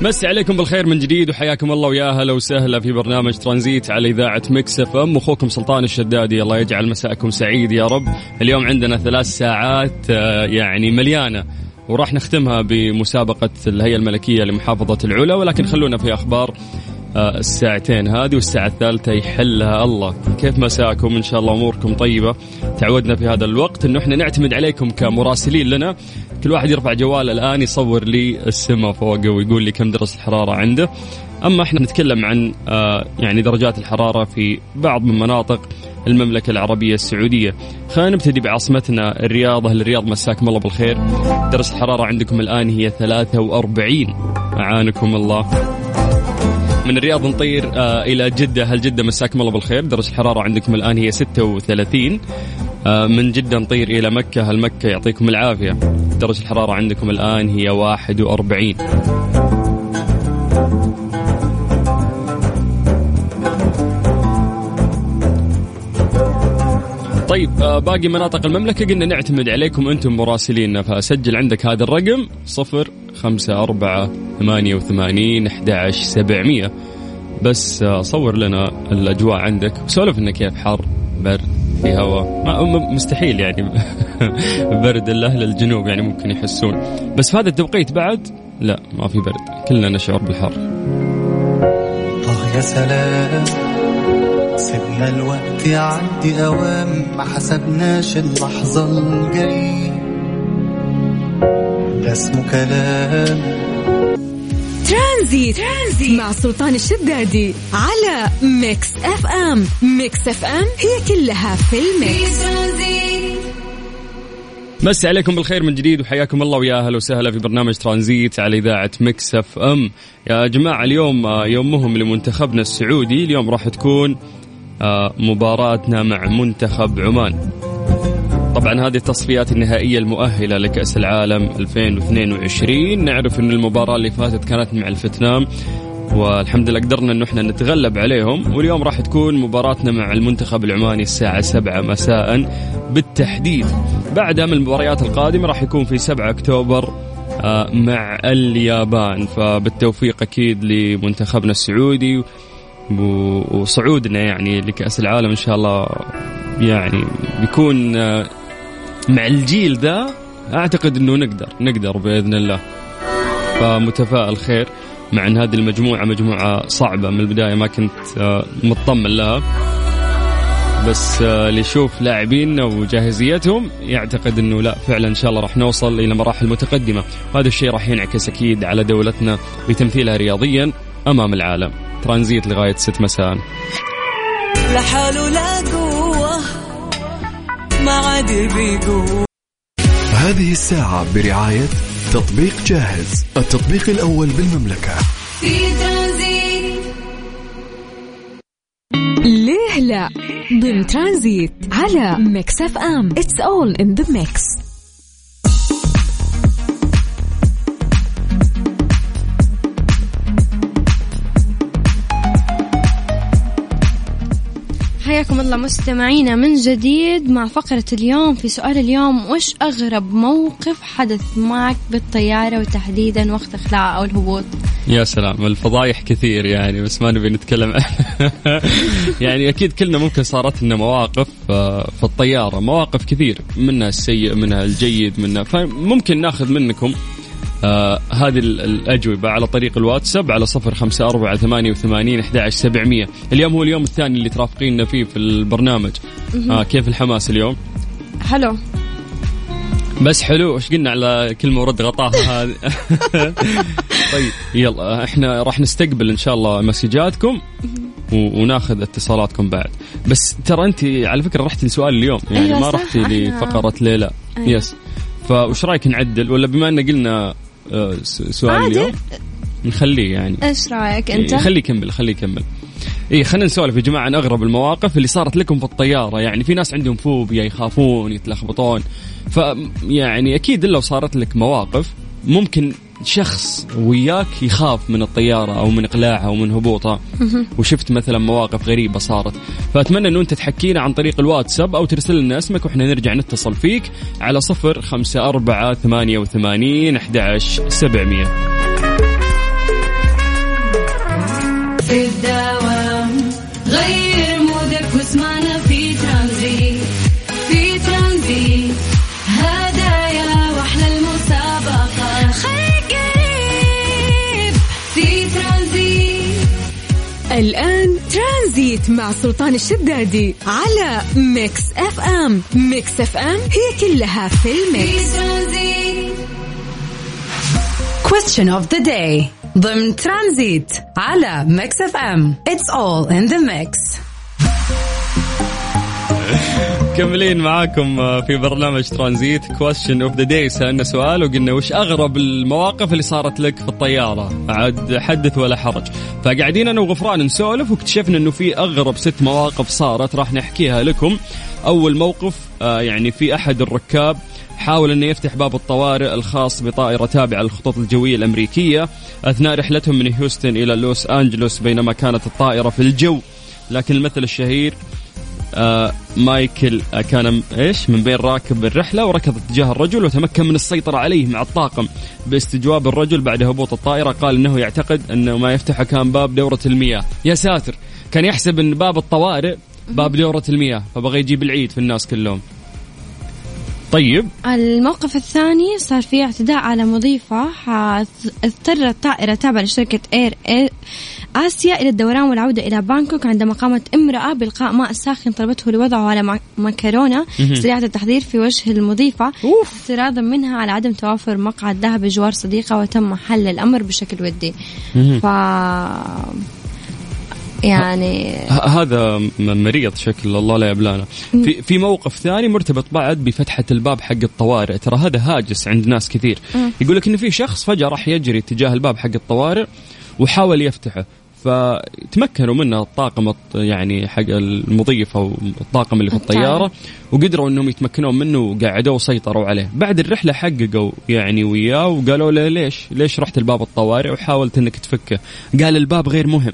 مسي عليكم بالخير من جديد وحياكم الله ويا أهلا وسهلا في برنامج ترانزيت على إذاعة Mix FM. أخوكم سلطان الشدادي الله يجعل مساءكم سعيد يا رب. اليوم عندنا ثلاث ساعات آه، يعني مليانة وراح نختمها بمسابقة الهيئة الملكية لمحافظة العلا ولكن خلونا في أخبار. الساعتين هذه والساعة الثالثة يحلها الله. كيف مساكم؟ إن شاء الله أموركم طيبة. تعودنا في هذا الوقت أنه إحنا نعتمد عليكم كمراسلين لنا. كل واحد يرفع جواله الآن يصور لي السماء فوقه ويقول لي كم درجة الحرارة عنده. أما إحنا نتكلم عن آه، يعني درجات الحرارة في بعض من مناطق المملكة العربية السعودية. خلينا نبتدي بعاصمتنا الرياض. أهل الرياض مساكم الله بالخير. درجة الحرارة عندكم الآن هي 43 أعانكم الله. من الرياض نطير آه إلى جدة. هل جدة مساكم الله بالخير؟ درجه الحرارة عندكم الآن هي 36 آه من جدة نطير إلى مكة. هل مكة يعطيكم العافية؟ درجه الحرارة عندكم الآن هي 41 طيب آه، باقي مناطق المملكة قلنا نعتمد عليكم أنتم مراسليننا فسجل عندك هذا الرقم صفر خمسة أربعة ثمانية وثمانين أحد سبعمية. بس آه، صور لنا الأجواء عندك. وسولف لنا كيف حر برد في هواء مستحيل يعني. برد إلا أهل الجنوب يعني ممكن يحسون. بس في هذا التوقيت بعد؟ لا ما في برد. كلنا نشعر بالحر. آه يا سلام. سيبنا الوقت يعدي أوام ما حسبناش اللحظة الجاية ده اسمه كلام. ترانزيت, ترانزيت مع سلطان الشدادي على Mix FM. Mix FM هي كلها في ال mix. ترانزيت مسي عليكم بالخير من جديد وحياكم الله ويا أهلا وسهلا في برنامج ترانزيت على إذاعة Mix FM. يا جماعة اليوم آه، يوم مهم لمنتخبنا السعودي. اليوم راح تكون مباراتنا مع منتخب عمان. طبعا هذه التصفيات النهائية المؤهلة لكأس العالم 2022 نعرف أن المباراة اللي فاتت كانت مع الفيتنام والحمد لله قدرنا انه إحنا نتغلب عليهم. واليوم راح تكون مباراتنا مع المنتخب العماني الساعة 7 مساء بالتحديد. بعدها من المباريات القادمة راح يكون في 7 أكتوبر آه، مع اليابان. فبالتوفيق أكيد لمنتخبنا السعودي. وصعودنا يعني لكأس العالم إن شاء الله يعني بيكون آه، مع الجيل ذا أعتقد إنه نقدر نقدر بإذن الله. فمتفائل خير مع إن هذه المجموعة مجموعة صعبة من البداية ما كنت آه، مطمن لها. بس آه، اللي يشوف لاعبيننا وجاهزيتهم يعتقد إنه لا فعلا إن شاء الله راح نوصل إلى مراحل متقدمة. وهذا الشيء راح ينعكس أكيد على دولتنا بتمثيلها رياضيا أمام العالم. ترانزيت لغاية 6 مساء. لا حول ولا قوة ما عاد بيقوة. هذه الساعة برعاية تطبيق جاهز التطبيق الأول بالمملكة. في ترانزيت. ليه لا؟ ضمن ترانزيت على Mix FM. It's all in the mix حياكم الله مستمعينا من جديد مع فقرة اليوم في سؤال اليوم وش أغرب موقف حدث معك بالطيارة وتحديدا وقت إخلاء أو الهبوط؟ يا سلام الفضايح كثير يعني بس ما نبي نتكلم. يعني أكيد كلنا ممكن صارت لنا مواقف آه، في الطيارة مواقف كثير منها السيء منها الجيد منها فممكن ناخذ منكم آه هذه ال- الأجوبة على طريق الواتساب على صفر خمسة أربعة ثمانية وثمانين أحد سبعمية. اليوم هو اليوم الثاني اللي ترافقيننا فيه في البرنامج. آه كيف الحماس اليوم؟ حلو. بس حلو إيش قلنا على كلمة ورد غطاها هذه؟ طيب يلا إحنا راح نستقبل إن شاء الله مسجاتكم وناخذ اتصالاتكم بعد. بس ترى أنت على فكرة رحتي لسؤال اليوم يعني أيوة ما رحتي لفقرة ليلى. أيوة. يس فوش رأيك نعدل؟ ولا بما إن قلنا سؤال عادي. اليوم. نخليه يعني. إيش رأيك أنت؟ خليه يكمل خليه يكمل. اي خلينا نسولف يا جماعة عن أغرب المواقف اللي صارت لكم في الطيارة. يعني في ناس عندهم فوبيا يخافون يتلخبطون. ف يعني أكيد لو صارت لك مواقف ممكن شخص وياك يخاف من الطيارة أو من إقلاعها أو من هبوطها. وشفت مثلا مواقف غريبة صارت. فأتمنى إنه أنت تحكينا عن طريق الواتساب أو ترسل لنا اسمك وإحنا نرجع نتصل فيك على صفر خمسة أربعة ثمانية وثمانين أحد سبعمية. في الدوام الآن ترانزيت مع سلطان الشدادي على Mix FM. Mix FM هي كلها في ال mix. في ترانزيت Question of the day. ضمن ترانزيت على Mix FM. It's all in the mix. مكملين معاكم آه، في برنامج ترانزيت question of the day سألنا سؤال وقلنا وش أغرب المواقف اللي صارت لك في الطيارة؟ عاد حدث ولا حرج. فقاعدين أنا وغفران نسولف واكتشفنا إنه في أغرب ست مواقف صارت راح نحكيها لكم. أول موقف آه، يعني في أحد الركاب حاول إنه يفتح باب الطوارئ الخاص بطائرة تابعة للخطوط الجوية الأمريكية. أثناء رحلتهم من هيوستن إلى لوس أنجلوس بينما كانت الطائرة في الجو. لكن المثل الشهير آه مايكل آه كان إيش؟ من بين راكب الرحلة وركض اتجاه الرجل وتمكن من السيطرة عليه مع الطاقم. باستجواب الرجل بعد هبوط الطائرة قال إنه يعتقد إنه ما يفتحه كان باب دورة المياه. يا ساتر! كان يحسب إن باب الطوارئ باب دورة المياه فبغى يجيب العيد في الناس كلهم. طيب. الموقف الثاني صار فيه اعتداء على مضيفة اضطرت طائرة تابعة لشركة Air AirAsia إلى الدوران والعودة إلى بانكوك عندما قامت امرأة بإلقاء ماء ساخن طلبته لوضعه على مكرونة سريعة التحضير في وجه المضيفة. اعتراضا منها على عدم توافر مقعد ذهب بجوار صديقة وتم حل الأمر بشكل ودي. ف يعني هذا مريض شكل الله لا يبلانا. في في موقف ثاني مرتبط بعد بفتحة الباب حق الطوارئ. ترى هذا هاجس عند ناس كثير. يقول لك انه في شخص فجأة راح يجري اتجاه الباب حق الطوارئ وحاول يفتحه. فتمكنوا منه الطاقم الط- يعني حق المضيف أو الطاقم اللي في الطيارة. وقدروا إنهم يتمكنون منه وقعدوه وسيطروا عليه. بعد الرحلة حققوا يعني وياه وقالوا له ليش؟ ليش رحت الباب الطوارئ وحاولت إنك تفكه؟ قال الباب غير مهم.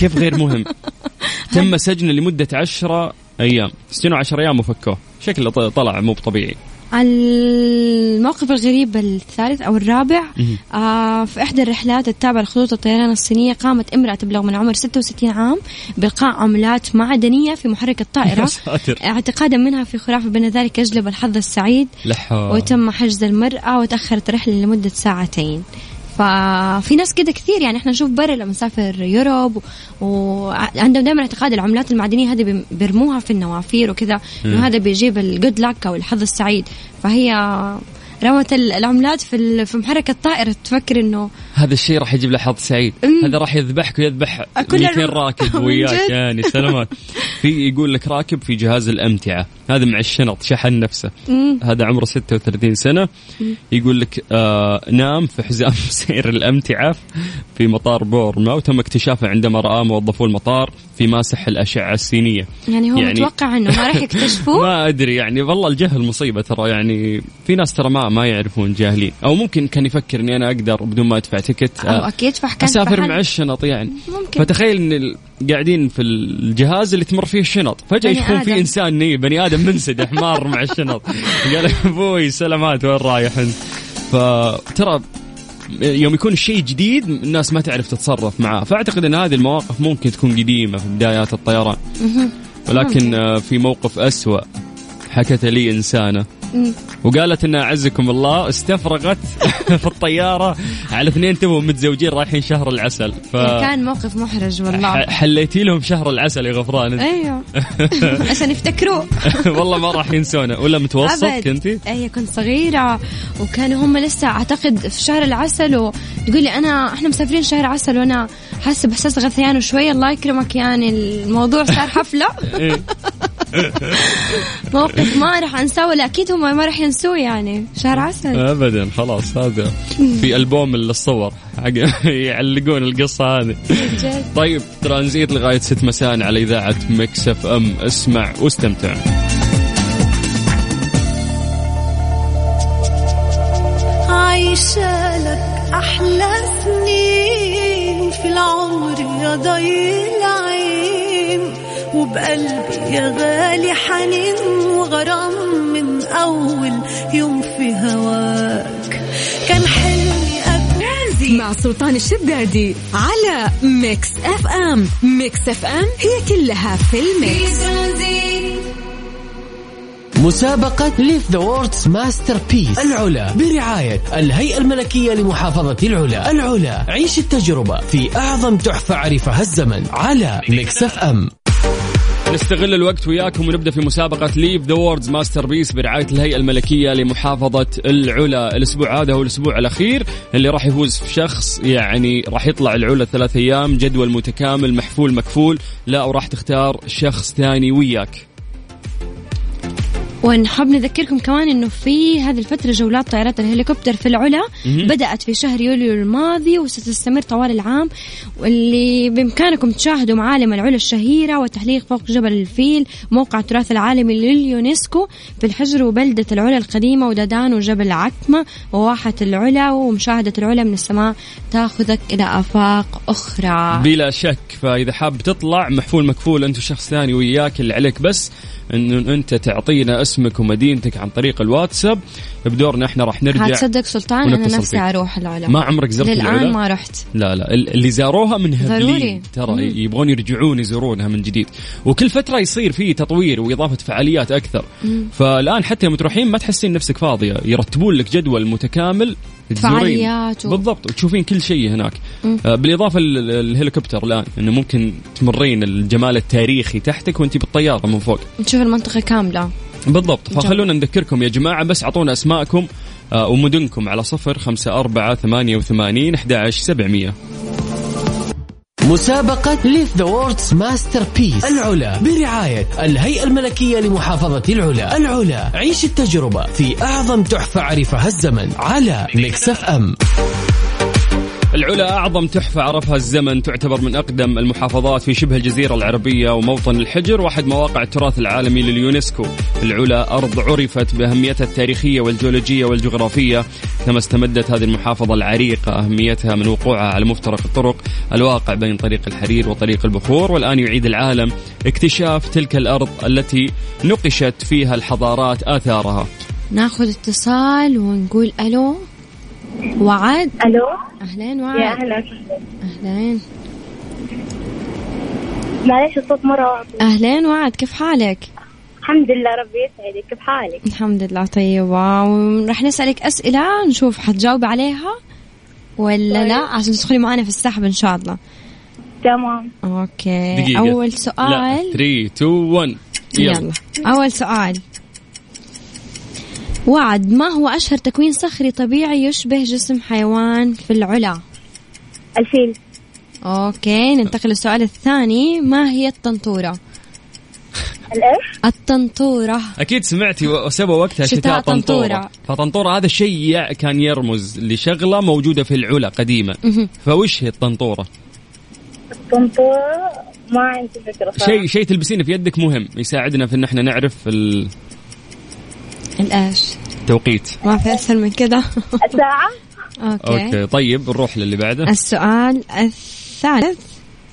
كيف غير مهم؟ تم سجنه لمدة عشرة أيام. سجنوا عشر أيام وفكوه. شكله طلع مو بطبيعي. الموقف الغريب الثالث أو الرابع آه في إحدى الرحلات التابعه لخطوط الطيران الصينية قامت امرأة تبلغ من عمر 66 عام بالقاء عملات معدنية في محرك الطائرة. ساتر. اعتقادا منها في خرافه بان ذلك يجلب الحظ السعيد لحا وتم حجز المرأة وتأخرت الرحلة لمدة ساعتين. ففي ناس كده كثير يعني إحنا نشوف برا لما نسافر يوروب وعندهم دائما اعتقاد العملات المعدنية هذه بيرموها في النوافير وكذا إنه هذا بيجيب الجود لك أو الحظ السعيد. فهي رمت ال- العملات في في محرك الطائره تفكر إنه هذا الشيء راح يجيب له حظ سعيد. هذا راح يذبحك ويذبح كل 200 الر- راكب وياك؟ يعني سلامات. في يقول لك راكب في جهاز الأمتعة. هذا مع الشنط شحن نفسه. مم. هذا عمره 36 سنة. يقول لك آه نام في حزام سير الأمتعة في مطار بورما. وتم اكتشافه عندما رأى موظفو المطار في ماسح الأشعة السينية. يعني هو يعني- متوقع إنه ما راح يكتشفوه؟ ما أدري يعني والله الجهل مصيبة ترى. يعني في ناس ترى ما ما يعرفون جاهلين. أو ممكن كان يفكر إني أنا أقدر بدون ما أدفع تكت أو آه، أكيد فكان أسافر. مع الشنط يعني. ممكن. فتخيل إن ال- قاعدين في الجهاز اللي تمر فيه الشنط. فجأة يشوفون في. إنسان ني بني آدم منسدح مار مع الشنط. قال أبوي سلامات وين رايح أنت؟ فترى يوم يكون الشيء جديد الناس ما تعرف تتصرف معاه. فأعتقد إن هذه المواقف ممكن تكون قديمة في بدايات الطيران. ولكن آه، في موقف أسوأ حكت لي إنسانة. مم. وقالت إن أعزكم الله استفرغت في الطيارة على اثنين توهم متزوجين رايحين شهر العسل. ف كان موقف محرج والله. حليتي لهم شهر العسل يا غفران. أيوه. عشان يفتكروه. والله ما راح ينسونه. ولا متوسط أبد. كنتي؟ اي كنت صغيرة وكانوا هم لسه أعتقد في شهر العسل وتقول لي انا إحنا مسافرين شهر عسل وأنا حاسة بإحساس غثيان وشوية. الله يكرمك يعني الموضوع صار حفلة. إيه. موقف ما راح أنساه ولا أكيد هم ما راح ينسوه يعني. شهر عسل. ابدا خلاص هذا في ألبوم الصور يعلقون القصة هذه. طيب ترانزيت لغاية 6 مساء على إذاعة Mix FM. اسمع واستمتع. عايشة لك أحلى سنين في العمر يا ضي العين وبقلبي يا غالي حنين وغرام من أول يوم في هواك. كان حلمي أكون مع سلطان الشدادي على Mix FM Mix FM هي كلها في ال mix. مسابقة Live the World's Masterpiece العلا برعاية الهيئة الملكية لمحافظة العلا. العلا عيش التجربة في أعظم تحفة عرفها الزمن على Mix FM نستغل الوقت وياكم ونبدأ في مسابقة Live the World's Masterpiece برعاية الهيئة الملكية لمحافظة العلا، الأسبوع هذا هو الأسبوع الأخير اللي راح يفوز في شخص يعني راح يطلع العلا ثلاث أيام جدول متكامل محفول مكفول، لا وراح تختار شخص ثاني وياك. ونحب نذكركم كمان إنه في هذه الفترة جولات طائرات الهليكوبتر في العلا. بدأت في شهر يوليو الماضي وستستمر طوال العام. واللي بإمكانكم تشاهدوا معالم العلا الشهيرة والتحليق فوق جبل الفيل موقع التراث العالمي لليونسكو في الحجر وبلدة العلا القديمة ودادان وجبل عكمه وواحة العلا ومشاهدة العلا من السماء تاخذك إلى آفاق أخرى. بلا شك فإذا حاب تطلع محفول مكفول أنت وشخص ثاني وياك اللي عليك بس انه أنت تعطينا اسمك ومدينتك عن طريق الواتساب بدورنا إحنا راح نرجع هتصدق سلطان أنا نفسي فيك. أروح العلا ما عمرك زرت للآن العلا؟ ما رحت. لا لا ال- اللي زاروها من. هبلين ترى يبغون يرجعون يزورونها من جديد. وكل فترة يصير فيه تطوير وإضافة فعاليات أكثر. فالآن حتى يوم تروحين ما تحسين نفسك فاضية. يرتبون لك جدول متكامل. فعاليات و- بالضبط وتشوفين كل شيء هناك. آه، بالإضافة ال- الهليكوبتر الآن إنه ممكن تمرين الجمال التاريخي تحتك وانت بالطيارة من فوق. نشوف المنطقة كاملة. بالضبط. فخلونا نذكركم يا جماعة بس أعطونا أسماءكم آه، ومدنكم على صفر خمسة أربعة ثمانية وثمانين أحد سبعمية. مسابقة Live the World's Masterpiece العلا برعاية الهيئة الملكية لمحافظة العلا. العلا عيش التجربة في أعظم تحفة عرفها الزمن على Mix FM العلا أعظم تحفة عرفها الزمن تعتبر من أقدم المحافظات في شبه الجزيرة العربية وموطن الحجر واحد مواقع التراث العالمي لليونسكو. العلا أرض عرفت بأهميتها التاريخية والجيولوجية والجغرافية. كما استمدت هذه المحافظة العريقة أهميتها من وقوعها على مفترق الطرق الواقع بين طريق الحرير وطريق البخور والآن يعيد العالم اكتشاف تلك الأرض التي نقشت فيها الحضارات آثارها. ناخذ اتصال ونقول ألو. وعد ألو؟ أهلين يا وعد أهلا. أهلين. معلش الصوت مرة واطي. أهلين وعد كيف حالك؟ الحمد لله ربي يسعدك. كيف حالك؟ الحمد لله طيبة ورح نسألك أسئلة نشوف حتجاوبي عليها ولا لا؟ عشان تدخلي معنا في السحب إن شاء الله. تمام. أوكي. دقيقة. أول لا سؤال. 3 2 1 يلا. أول سؤال. وعد ما هو أشهر تكوين صخري طبيعي يشبه جسم حيوان في العلا؟ الفيل أوكي ننتقل للسؤال الثاني ما هي الطنطورة؟ الإيش الطنطورة أكيد سمعتي وسبوا وقتها شتاء شتاء طنطورة طنطورة. فطنطورة هذا شيء يع- كان يرمز لشغلة موجودة في العلا قديما مهم. فوش هي الطنطورة؟ الطنطورة ما عندي فكرة شيء شيء تلبسينه في يدك مهم يساعدنا في إن إحنا نعرف ال- الإيش؟ التوقيت ما في أسهل من كده. الساعة؟ Okay. Okay طيب نروح للي بعده. السؤال الثالث.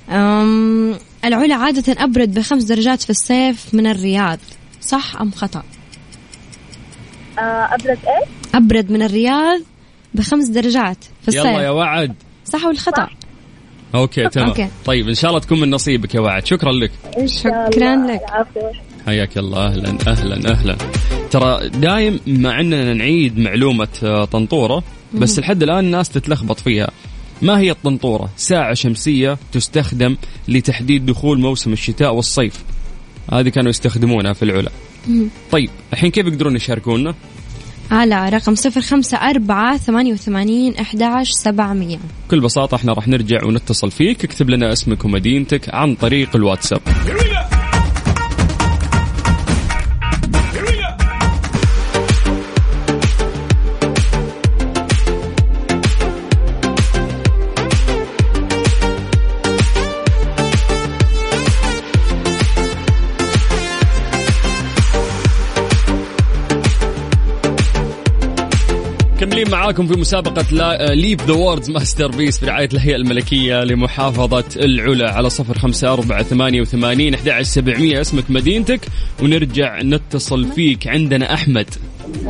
أم العلا عادة أبرد بخمس درجات في الصيف من الرياض صح أم خطأ؟ آه أبرد إيش؟ أبرد من الرياض بخمس درجات في الصيف. يلا يا وعد. صح ولا خطأ؟ Okay تمام. Okay. طيب إن شاء الله تكون من نصيبك يا وعد. شكرا لك. إن شاء شكراً الله. لك. حياك الله. أهلا أهلا أهلا. ترى دايم مع إننا نعيد معلومة آه، طنطورة بس لحد الآن الناس تتلخبط فيها ما هي الطنطورة؟ ساعة شمسية تستخدم لتحديد دخول موسم الشتاء والصيف. هذه كانوا يستخدمونها في العلا. طيب الحين كيف يقدرون يشاركونا؟ على رقم صفر خمسة أربعة ثمانية وثمانين أحداش سبعمية بكل بساطة إحنا راح نرجع ونتصل فيك، اكتب لنا اسمك ومدينتك عن طريق الواتساب. معاكم في مسابقة Live the World's Masterpiece برعاية الهيئة الملكية لمحافظة العلا على صفر خمسة أربعة ثمانية وثمانين أحد سبعمية. اسمك مدينتك ونرجع نتصل فيك عندنا أحمد.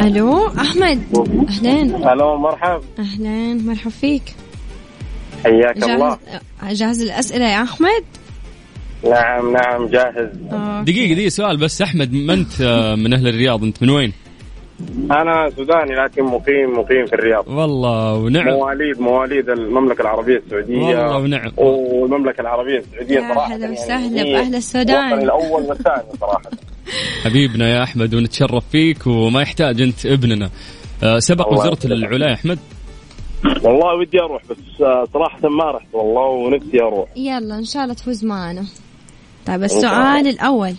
ألو أحمد. أهلين. ألو مرحب أهلين مرحب فيك. حياك الله. جاهز جاهز الأسئلة يا أحمد؟ نعم نعم جاهز. Okay. دقيقة دقيقة سؤال بس. أحمد ما أنت آه، من أهل الرياض؟ أنت من وين؟ أنا سوداني لكن مقيم مقيم في الرياض. والله ونعم. مواليد مواليد المملكة العربية السعودية. والله ونعم. والمملكة العربية السعودية يا صراحة هلا يعني وسهلا هي بأهل السودان. الوطن الأول والثاني صراحة. حبيبنا يا أحمد ونتشرف فيك وما يحتاج أنت ابننا. آه، سبق وزرت يسلمك. العلا يا أحمد. والله ودي أروح بس آه، صراحة ما رحت والله ونفسي أروح. يلا إن شاء الله تفوز معنا. طيب. السؤال الأول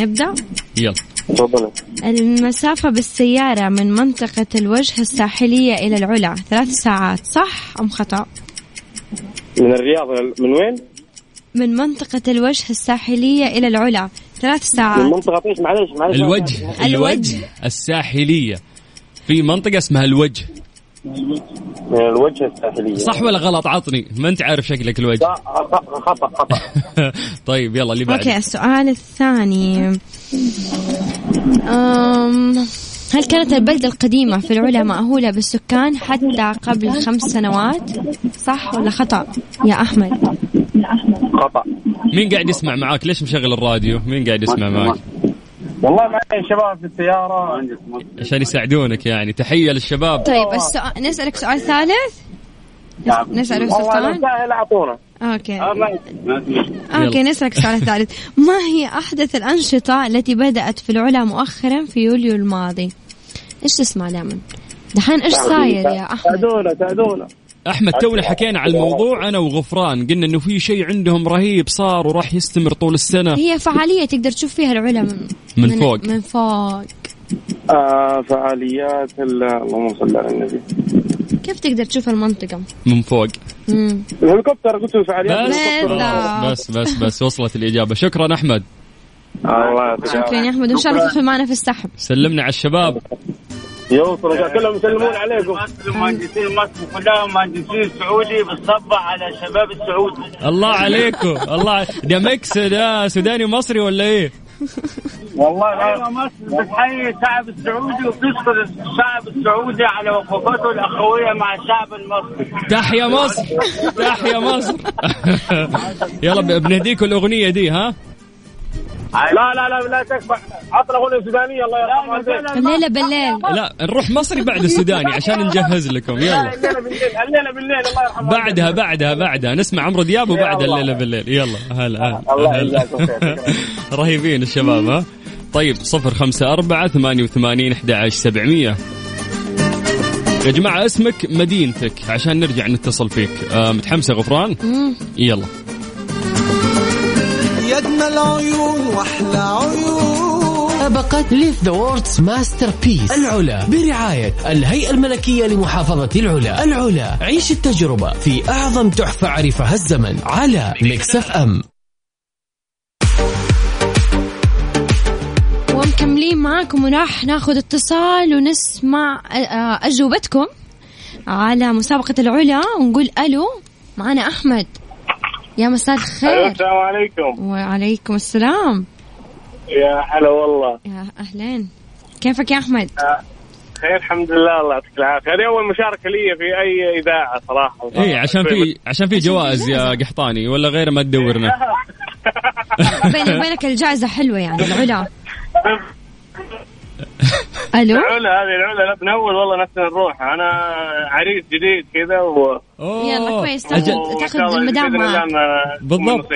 نبدأ؟ يلا. تفضل. المسافة بالسيارة من منطقة الوجه الساحلية إلى العلا ثلاث ساعات صح أم خطأ؟ من الرياض من وين؟ من منطقة الوجه الساحلية إلى العلا ثلاث من ساعات منطقة إيش؟ معلش معلش الوجه الوجه. الوجه الساحلية. في منطقة اسمها الوجه. من الوجه الساحلية. صح ولا غلط؟ عطني. ما أنت عارف شكلك الوجه. لا، خطأ خطأ خطأ. طيب يلا اللي بعد. أوكي السؤال الثاني. أم هل كانت البلدة القديمة في العلا مأهولة بالسكان حتى قبل خمس سنوات؟ صح ولا خطأ؟ يا أحمد؟ خطأ. مين قاعد يسمع معاك؟ ليش مشغل الراديو؟ مين قاعد يسمع معاك؟ والله معي شباب في السيارة. عشان يساعدونك يعني. تحية للشباب. طيب السؤال نسألك سؤال ثالث؟ نسألك والله سؤال لو آه، ما- أوكي نسألك السؤال الثالث ما هي أحدث الأنشطة التي بدأت في العلا مؤخرا في يوليو الماضي؟ إيش تسمع دائما؟ دحين إيش صاير يا أحمد؟ ساعدونا ساعدونا أحمد تونا حكينا على الموضوع أنا وغفران. قلنا إنه في شيء عندهم رهيب صار وراح يستمر طول السنة. هي فعالية تقدر تشوف فيها العلا من, من فوق. من فوق. آه فعاليات ال- اللهم صل على النبي. كيف تقدر تشوف المنطقة؟ من فوق. الهليكوبتر قلت له فعاليات بس. بس بس بس وصلت الإجابة. شكرا أحمد. الله شكرا. يا أحمد. وان شاء الله تدخل معنا في السحب. سلمنا على الشباب. يوصل يا كلهم يسلمون عليكم. مهندسين مصر كلها مهندسين سعودي بتصبح على الشباب السعودي. الله عليكم. الله. ده ميكس ده سوداني ومصري ولا إيه؟ والله أيوه مصر بتحيي الشعب السعودي وبتشكر الشعب السعودي على وقفته الأخوية مع الشعب المصري. تحيا مصر. تحيا مصر. يلا بنهديكم الأغنية دي ها؟ لا لا لا لا تكفى. عطنا اغنيه سودانيه الله يرحم والديك الليلة بالليل. لا نروح مصري بعد السوداني عشان نجهز لكم. يلا. الليلة بالليل الليلة بالليل الله يرحم بعدها بعدها بعدها. نسمع عمرو دياب وبعد. الليلة بالليل. يلا هلا الله هلا. يجزاكم خير. رهيبين الشباب ها؟ طيب صفر خمسة أربعة ثمانية وثمانين أحد عشر سبعمية. يا جماعة اسمك مدينتك عشان نرجع نتصل فيك. آه متحمسة غفران؟ يلا. يا اجمل عيون واحلى عيون. مسابقة Live the World's Masterpiece العلا برعاية الهيئة الملكية لمحافظة العلا. العلا عيش التجربة في أعظم تحفة عرفها الزمن على Mix FM ومكملين معاكم وراح ناخذ اتصال ونسمع آه، أجوبتكم على مسابقة العلا ونقول ألو معنا أحمد. يا مساء الخير. السلام عليكم. وعليكم السلام. يا هلا والله. يا أهلين. كيفك يا أحمد؟ خير الحمد لله الله يعطيك العافية. هذه أول مشاركة لي في أي إذاعة صراحة. إيه عشان في عشان في جوائز يا قحطاني ولا غير ما تدورنا. بيني وبينك الجائزة حلوة يعني العلا. ألو؟ العلا هذه العلا بنول والله نفسنا نروح أنا عريس جديد كذا و يلا كويس. تاخذ المدام معك. بالضبط.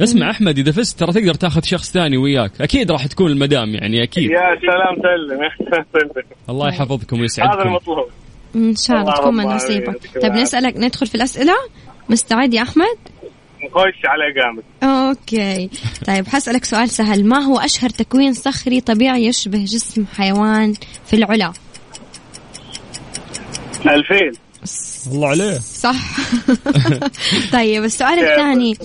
اسمع أحمد إذا فزت ترى تقدر تاخذ شخص ثاني وياك. أكيد راح تكون المدام يعني أكيد. يا سلام سلم. يا سلام سلم الله يحفظكم هذا ويسعدكم المطلوب. إن شاء الله تكون من نصيبك. طيب. نسألك ندخل في الأسئلة. مستعد يا أحمد؟ نخش على قامك أوكي. طيب حسألك سؤال سهل. ما هو أشهر تكوين صخري طبيعي يشبه جسم حيوان في العلا؟ الفيل. الله عليه. صح. طيب السؤال الثاني.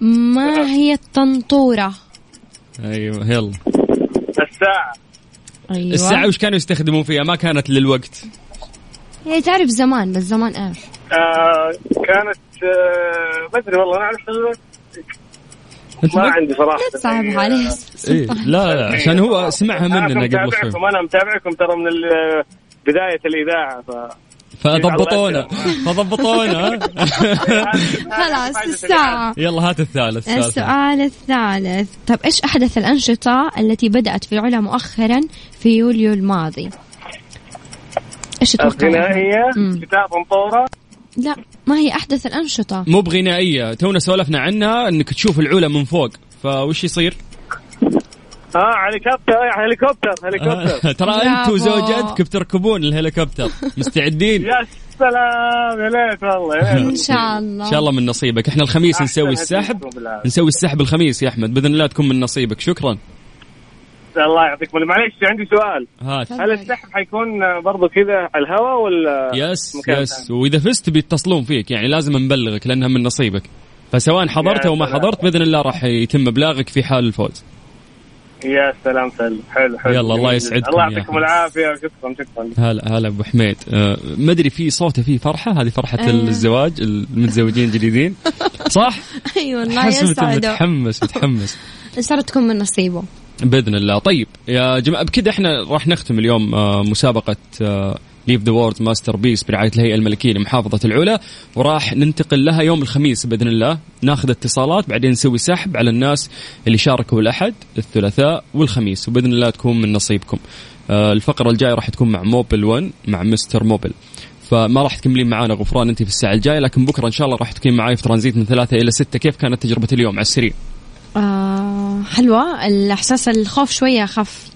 ما هي الطنطورة؟ أيوه يلا. الساعة. أيوة. الساعة وش كانوا يستخدمون فيها؟ ما كانت للوقت. هي تعرف زمان بس زمان إيش؟ آه كانت ما أدري والله أنا أعرف ما عندي صراحة. لا تصعب عليه؟ إيه. لا لا عشان هو سمعها مننا قبل شوي. متابعكم أنا متابعكم ترى من بداية الإذاعة ف فضبطونا فضبطونا خلاص الساعة. يلا هات الثالث. السؤال الثالث. طب إيش أحدث الأنشطة التي بدأت في العلا مؤخرا في يوليو الماضي؟ إيش تتوقع؟ الغنائية مم. كتاب مطوره لا. ما هي أحدث الأنشطة؟ مو بغنائية. تونا سولفنا عنها إنك تشوف العلا من فوق. فوش يصير؟ آه هليكوبتر. هليكوبتر هليكوبتر. ترى انت. وزوجتك بتركبون الهليكوبتر. مستعدين؟ يا سلام يا ليت والله يا إن شاء الله. إن شاء الله من نصيبك. إحنا الخميس نسوي السحب. نسوي السحب الخميس يا أحمد. بإذن الله تكون من نصيبك. شكرا. الله يعطيكم. العافية. معليش عندي سؤال. هات. هل السحب حيكون برضو كذا على الهواء ولا yes yes. وإذا فزت بيتصلون فيك يعني لازم نبلغك لأنها من نصيبك. فسواء حضرت أو ما. حضرت بإذن الله راح يتم إبلاغك في حال الفوز. يا سلام سلم حلو حلو. يلا، الله يسعدكم الله يعطيكم. العافية. شكرا شكرا. هلا هلا أبو حميد. أه ما أدري في صوته فيه فرحة؟ هذه فرحة أيوة. الزواج المتزوجين الجديدين. صح؟ اي والله حسبته يسعده. متحمس متحمس. ان شاء الله تكون من نصيبه. بإذن الله. طيب يا جماعة بكذا إحنا راح نختم اليوم آه، مسابقة Live the World's Masterpiece برعاية الهيئة الملكية لمحافظة العلا وراح ننتقل لها يوم الخميس بإذن الله. ناخذ اتصالات بعدين نسوي سحب على الناس اللي شاركوا الاحد الثلاثاء والخميس وبإذن الله تكون من نصيبكم. آه، الفقرة الجاية راح تكون مع Mobil 1 مع Mister Mobil فما راح تكملين معانا غفران انت في الساعة الجاية لكن بكرة إن شاء الله راح تكون معاي في ترانزيت من ثلاثة إلى ستة. كيف كانت تجربة اليوم على السريع؟ آه حلوة. الإحساس الخوف شوية خف.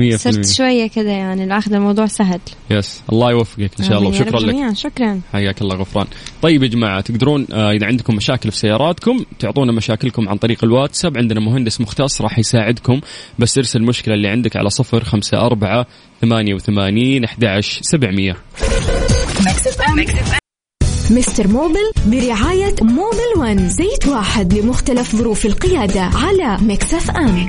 100% صرت شوية كذا يعني الأخذ الموضوع سهل. يس. الله يوفقك إن شاء الله. وشكرا لك. جميعاً. شكرا. حياك الله غفران. طيب يا جماعة تقدرون آه إذا عندكم مشاكل في سياراتكم تعطونا مشاكلكم عن طريق الواتساب. عندنا مهندس مختص راح يساعدكم بس ارسل المشكلة اللي عندك على صفر خمسة أربعة ثمانية وثمانين أحد سبعمية. Mister Mobil برعاية Mobil One زيت واحد لمختلف ظروف القيادة على Mix FM.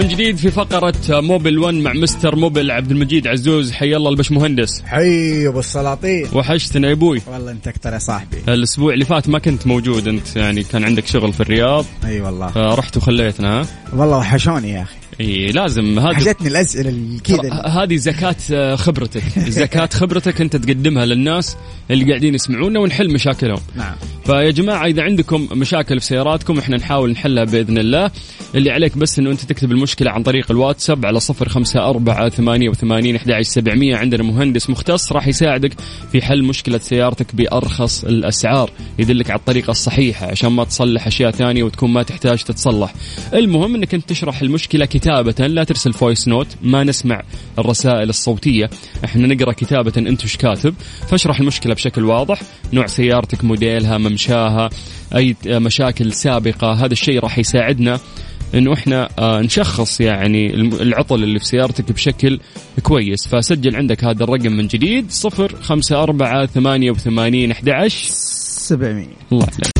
من جديد في فقرة Mobil 1 مع Mister Mobil عبد المجيد عزوز. حي الله البش مهندس. حي ابو السلاطين. وحشتنا يا أبوي والله انت أكثر يا صاحبي. الأسبوع اللي فات ما كنت موجود أنت يعني كان عندك شغل في الرياض. أي والله. فرحت وخليتنا ها؟ والله وحشوني يا أخي. إي لازم هذا حشتني الأسئلة كذا. هذه زكاة آه، خبرتك. زكاة خبرتك أنت تقدمها للناس اللي قاعدين يسمعونا ونحل مشاكلهم. نعم. فيا جماعة إذا عندكم مشاكل في سياراتكم إحنا نحاول نحلها بإذن الله. اللي عليك بس أنه أنت تكتب المشكلة عن طريق الواتساب على صفر خمسة أربعة ثمانية وثمانين أحد سبعمية. عندنا مهندس مختص راح يساعدك في حل مشكلة سيارتك بأرخص الأسعار. يدلك على الطريقة الصحيحة عشان ما تصلح أشياء ثانية وتكون ما تحتاج تتصلح. المهم أنك أنت تشرح المشكلة كتابة لا ترسل voice note ما نسمع الرسائل الصوتية. إحنا نقرأ كتابة أنت وش كاتب؟ فاشرح المشكلة بشكل واضح. نوع سيارتك موديلها ممشاها أي مشاكل سابقة هذا الشيء راح يساعدنا إنه إحنا آه، نشخص يعني العطل اللي في سيارتك بشكل كويس. فسجل عندك هذا الرقم من جديد صفر خمسة أربعة ثمانية وثمانين أحد عشر 700 الله عليك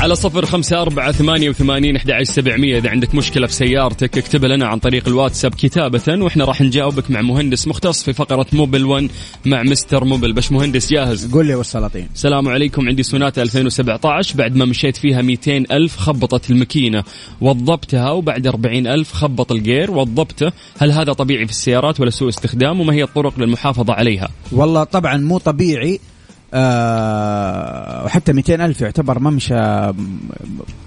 على صفر خمسة أربعة ثمانية وثمانين أحد سبعمية. إذا عندك مشكلة في سيارتك اكتبها لنا عن طريق الواتساب كتابة وإحنا راح نجاوبك مع مهندس مختص في فقرة Mobil 1 مع Mister Mobil باش مهندس جاهز؟ قول لي ابو السلاطين السلام عليكم. عندي سوناتا 2017 بعد ما مشيت فيها 200 ألف خبطت الماكينة وضبتها وبعد 40 ألف خبط ال gear. وضبته. هل هذا طبيعي في السيارات ولا سوء استخدام؟ وما هي الطرق للمحافظة عليها؟ والله طبعا مو طبيعي. آه وحتى 200 ألف يعتبر ممشى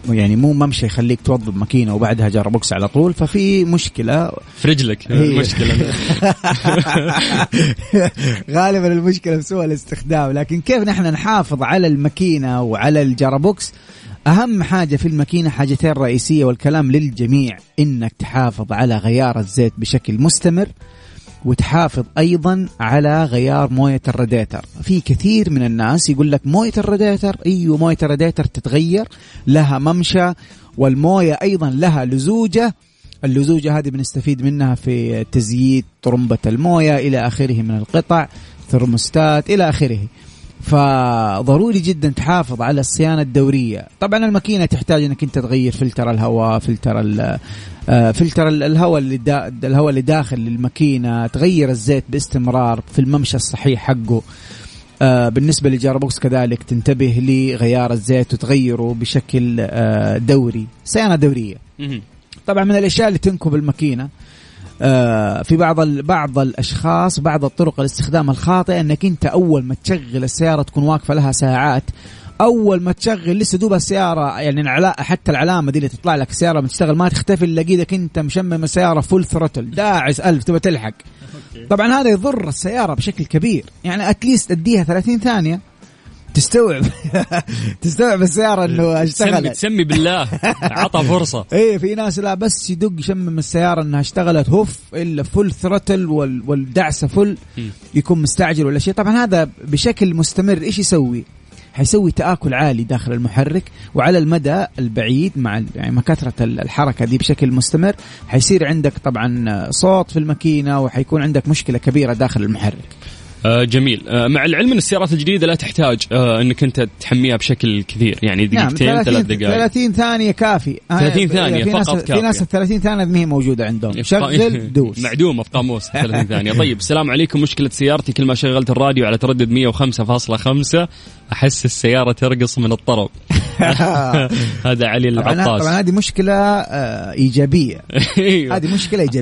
يعني مو ممشى يخليك توظب ماكينة وبعدها gearbox على طول ففي مشكلة. في رجلك هي. المشكلة. غالبا المشكلة في سوء الاستخدام لكن كيف نحن نحافظ على الماكينة وعلى ال gearbox أهم حاجة في الماكينة حاجتين رئيسية والكلام للجميع إنك تحافظ على غيار الزيت بشكل مستمر وتحافظ أيضا على غيار موية الراديتر. في كثير من الناس يقول لك موية الراديتر أيوه موية الراديتر تتغير لها ممشى والموية أيضا لها لزوجة. اللزوجة هذه بنستفيد منها في تزييت طرمبة الموية إلى آخره من القطع ثرموستات إلى آخره. فضروري جدا تحافظ على الصيانة الدورية. طبعا الماكينة تحتاج إنك أنت تغير فلتر الهواء فلتر ال- آه، فلتر ال- الهواء اللي دا الهواء اللي داخل الماكينة تغير الزيت باستمرار في الممشى الصحيح حقه. آه، بالنسبة لل gearbox كذلك تنتبه لغيار الزيت وتغيره بشكل آه، دوري صيانة دورية. مهم. طبعا من الأشياء اللي تنكب الماكينة في بعض بعض الأشخاص بعض الطرق الاستخدام الخاطئة إنك أنت أول ما تشغل السيارة تكون واقفة لها ساعات. أول ما تشغل لسه دوب السيارة يعني العلا حتى العلامة دي اللي تطلع لك السيارة بتشتغل ما تختفي الا لقيتك أنت مشمم السيارة full throttle داعس ألف تبى تلحق. طبعا هذا يضر السيارة بشكل كبير. يعني at least أديها 30 ثانية. تستوعب. تستوعب السيارة إنه تسمي اشتغلت. تسمي بالله. عطى فرصة. إيه في ناس لا بس يدق يشمم السيارة إنها اشتغلت هوف إلا full throttle وال والدعسة full. يكون مستعجل ولا شيء. طبعا هذا بشكل مستمر. إيش يسوي؟ حيسوي تآكل عالي داخل المحرك وعلى المدى البعيد مع يعني مع كثرة ال- الحركة دي بشكل مستمر. حيصير عندك طبعا صوت في الماكينة وحيكون عندك مشكلة كبيرة داخل المحرك. جميل. آه مع العلم إن السيارات الجديدة لا تحتاج آه إنك أنت تحميها بشكل كثير. يعني نعم دقيقتين ثلاث 30 دقائق. 30 ثانية كافي. 30 ثانية في ناس فقط في ناس. ال 30 ثانية ما هي موجودة عندهم. شغل دوس. معدومه في قاموس 30 ثانية. طيب السلام عليكم. مشكلة سيارتي. كل ما شغلت الراديو على تردد 105.5 أحس السيارة ترقص من الطرب هذا علي العطاس. طبعا هذه مشكلة آه، إيجابية. أيوة. هذه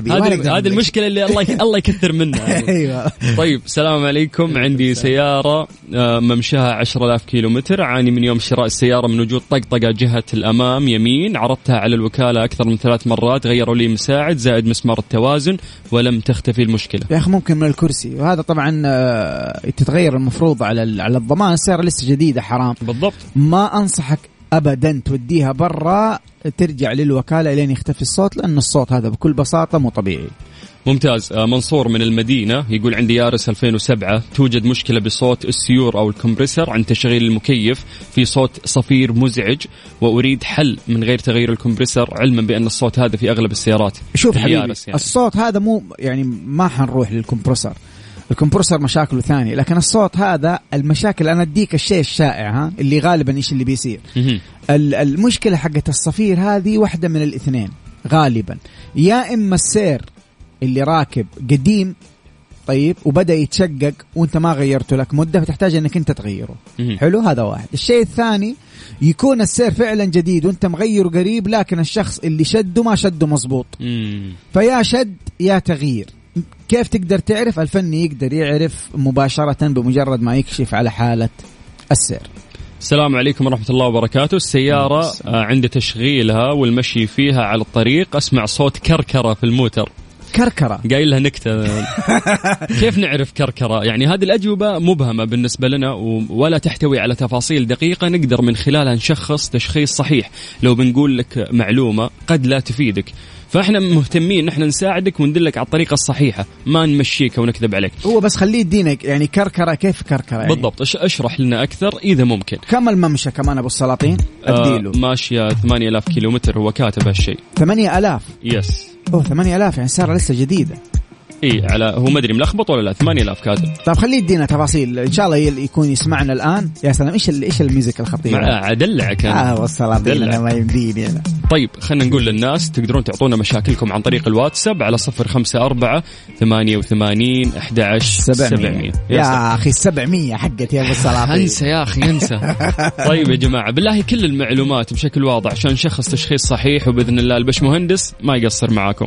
ما نقدر هذه. المشكلة اللي الله الله يكثر منها. أيوه. طيب السلام عليكم. عندي سيارة آه، ممشاها 10000 كيلو متر أعاني من يوم شراء السيارة من وجود طقطقة جهة الأمام يمين. عرضتها على الوكالة أكثر من ثلاث مرات. غيروا لي مساعد زائد مسمار التوازن ولم تختفي المشكلة. يا أخي ممكن من الكرسي. وهذا طبعا آه، تتغير المفروض على على الضمان. السيارة لسه جديدة حرام. بالضبط. ما أنصحك ابدا توديها برا ترجع للوكالة لين يختفي الصوت لأن الصوت هذا بكل بساطة مو طبيعي. ممتاز. آه، منصور من المدينة يقول عندي يارس 2007 توجد مشكلة بصوت السيور أو الكمبرسر عند تشغيل المكيف في صوت صفير مزعج وأريد حل من غير تغيير الكمبرسر علما بأن الصوت هذا في أغلب السيارات. شوف حبيبي اليارس يعني. الصوت هذا مو يعني ما حنروح للكمبرسر الكمبرسر مشاكله ثانية لكن الصوت هذا المشاكل أنا أديك الشيء الشائع ها؟ اللي غالبا إيش اللي بيصير؟ المشكلة حقت الصفير هذه واحدة من الاثنين غالبا. يا إما السير اللي راكب قديم طيب وبدأ يتشقق وانت ما غيرته لك. مدة فتحتاج انك انت تغيره. حلو؟ هذا واحد. الشيء الثاني يكون السير فعلا جديد وانت مغيره قريب لكن الشخص اللي شده ما شده مزبوط. فيا شد يا تغيير. كيف تقدر تعرف؟ الفني يقدر يعرف مباشرة بمجرد ما يكشف على حالة السير. السلام عليكم ورحمة الله وبركاته. السيارة آه، عند تشغيلها والمشي فيها على الطريق. أسمع صوت كركرة في الموتر. كركرة. قايل لها نكتة. كيف نعرف كركرة؟ يعني هذه الأجوبة مبهمة بالنسبة لنا ولا تحتوي على تفاصيل دقيقة. نقدر من خلالها نشخص تشخيص صحيح. لو بنقول لك معلومة قد لا تفيدك. فاحنا مهتمين نحن نساعدك وندلك على الطريقة الصحيحة. ما نمشيك ونكذب عليك. هو بس خليه يدينا يعني كركرة كيف كركرة يعني؟ بالضبط. أشرح لنا أكثر إذا ممكن. كم الممشى كمان أبو السلاطين؟ آه أديله ماشية 8000 كيلو متر هو كاتب هالشيء. 8000 yes أوه 8000 يعني سيارة لسه جديدة. إي على هو ما أدري ملخبط ولا لا 8000 كاتب طيب خليه يدينا تفاصيل إن شاء الله يكون يسمعنا الآن. يا سلام إيش ال- إيش ال music الخطيرة؟ مع ادلعك أنا آه. أنا ما يمديني أنا طيب خلينا نقول للناس تقدرون تعطونا مشاكلكم عن طريق الواتساب على 054 88 11 700 يا أخي 700 حقت يا أبو السلاطين انسى يا أخي انسى طيب يا جماعة بالله كل المعلومات بشكل واضح عشان نشخص تشخيص صحيح وبإذن الله البش مهندس ما يقصر معاكم.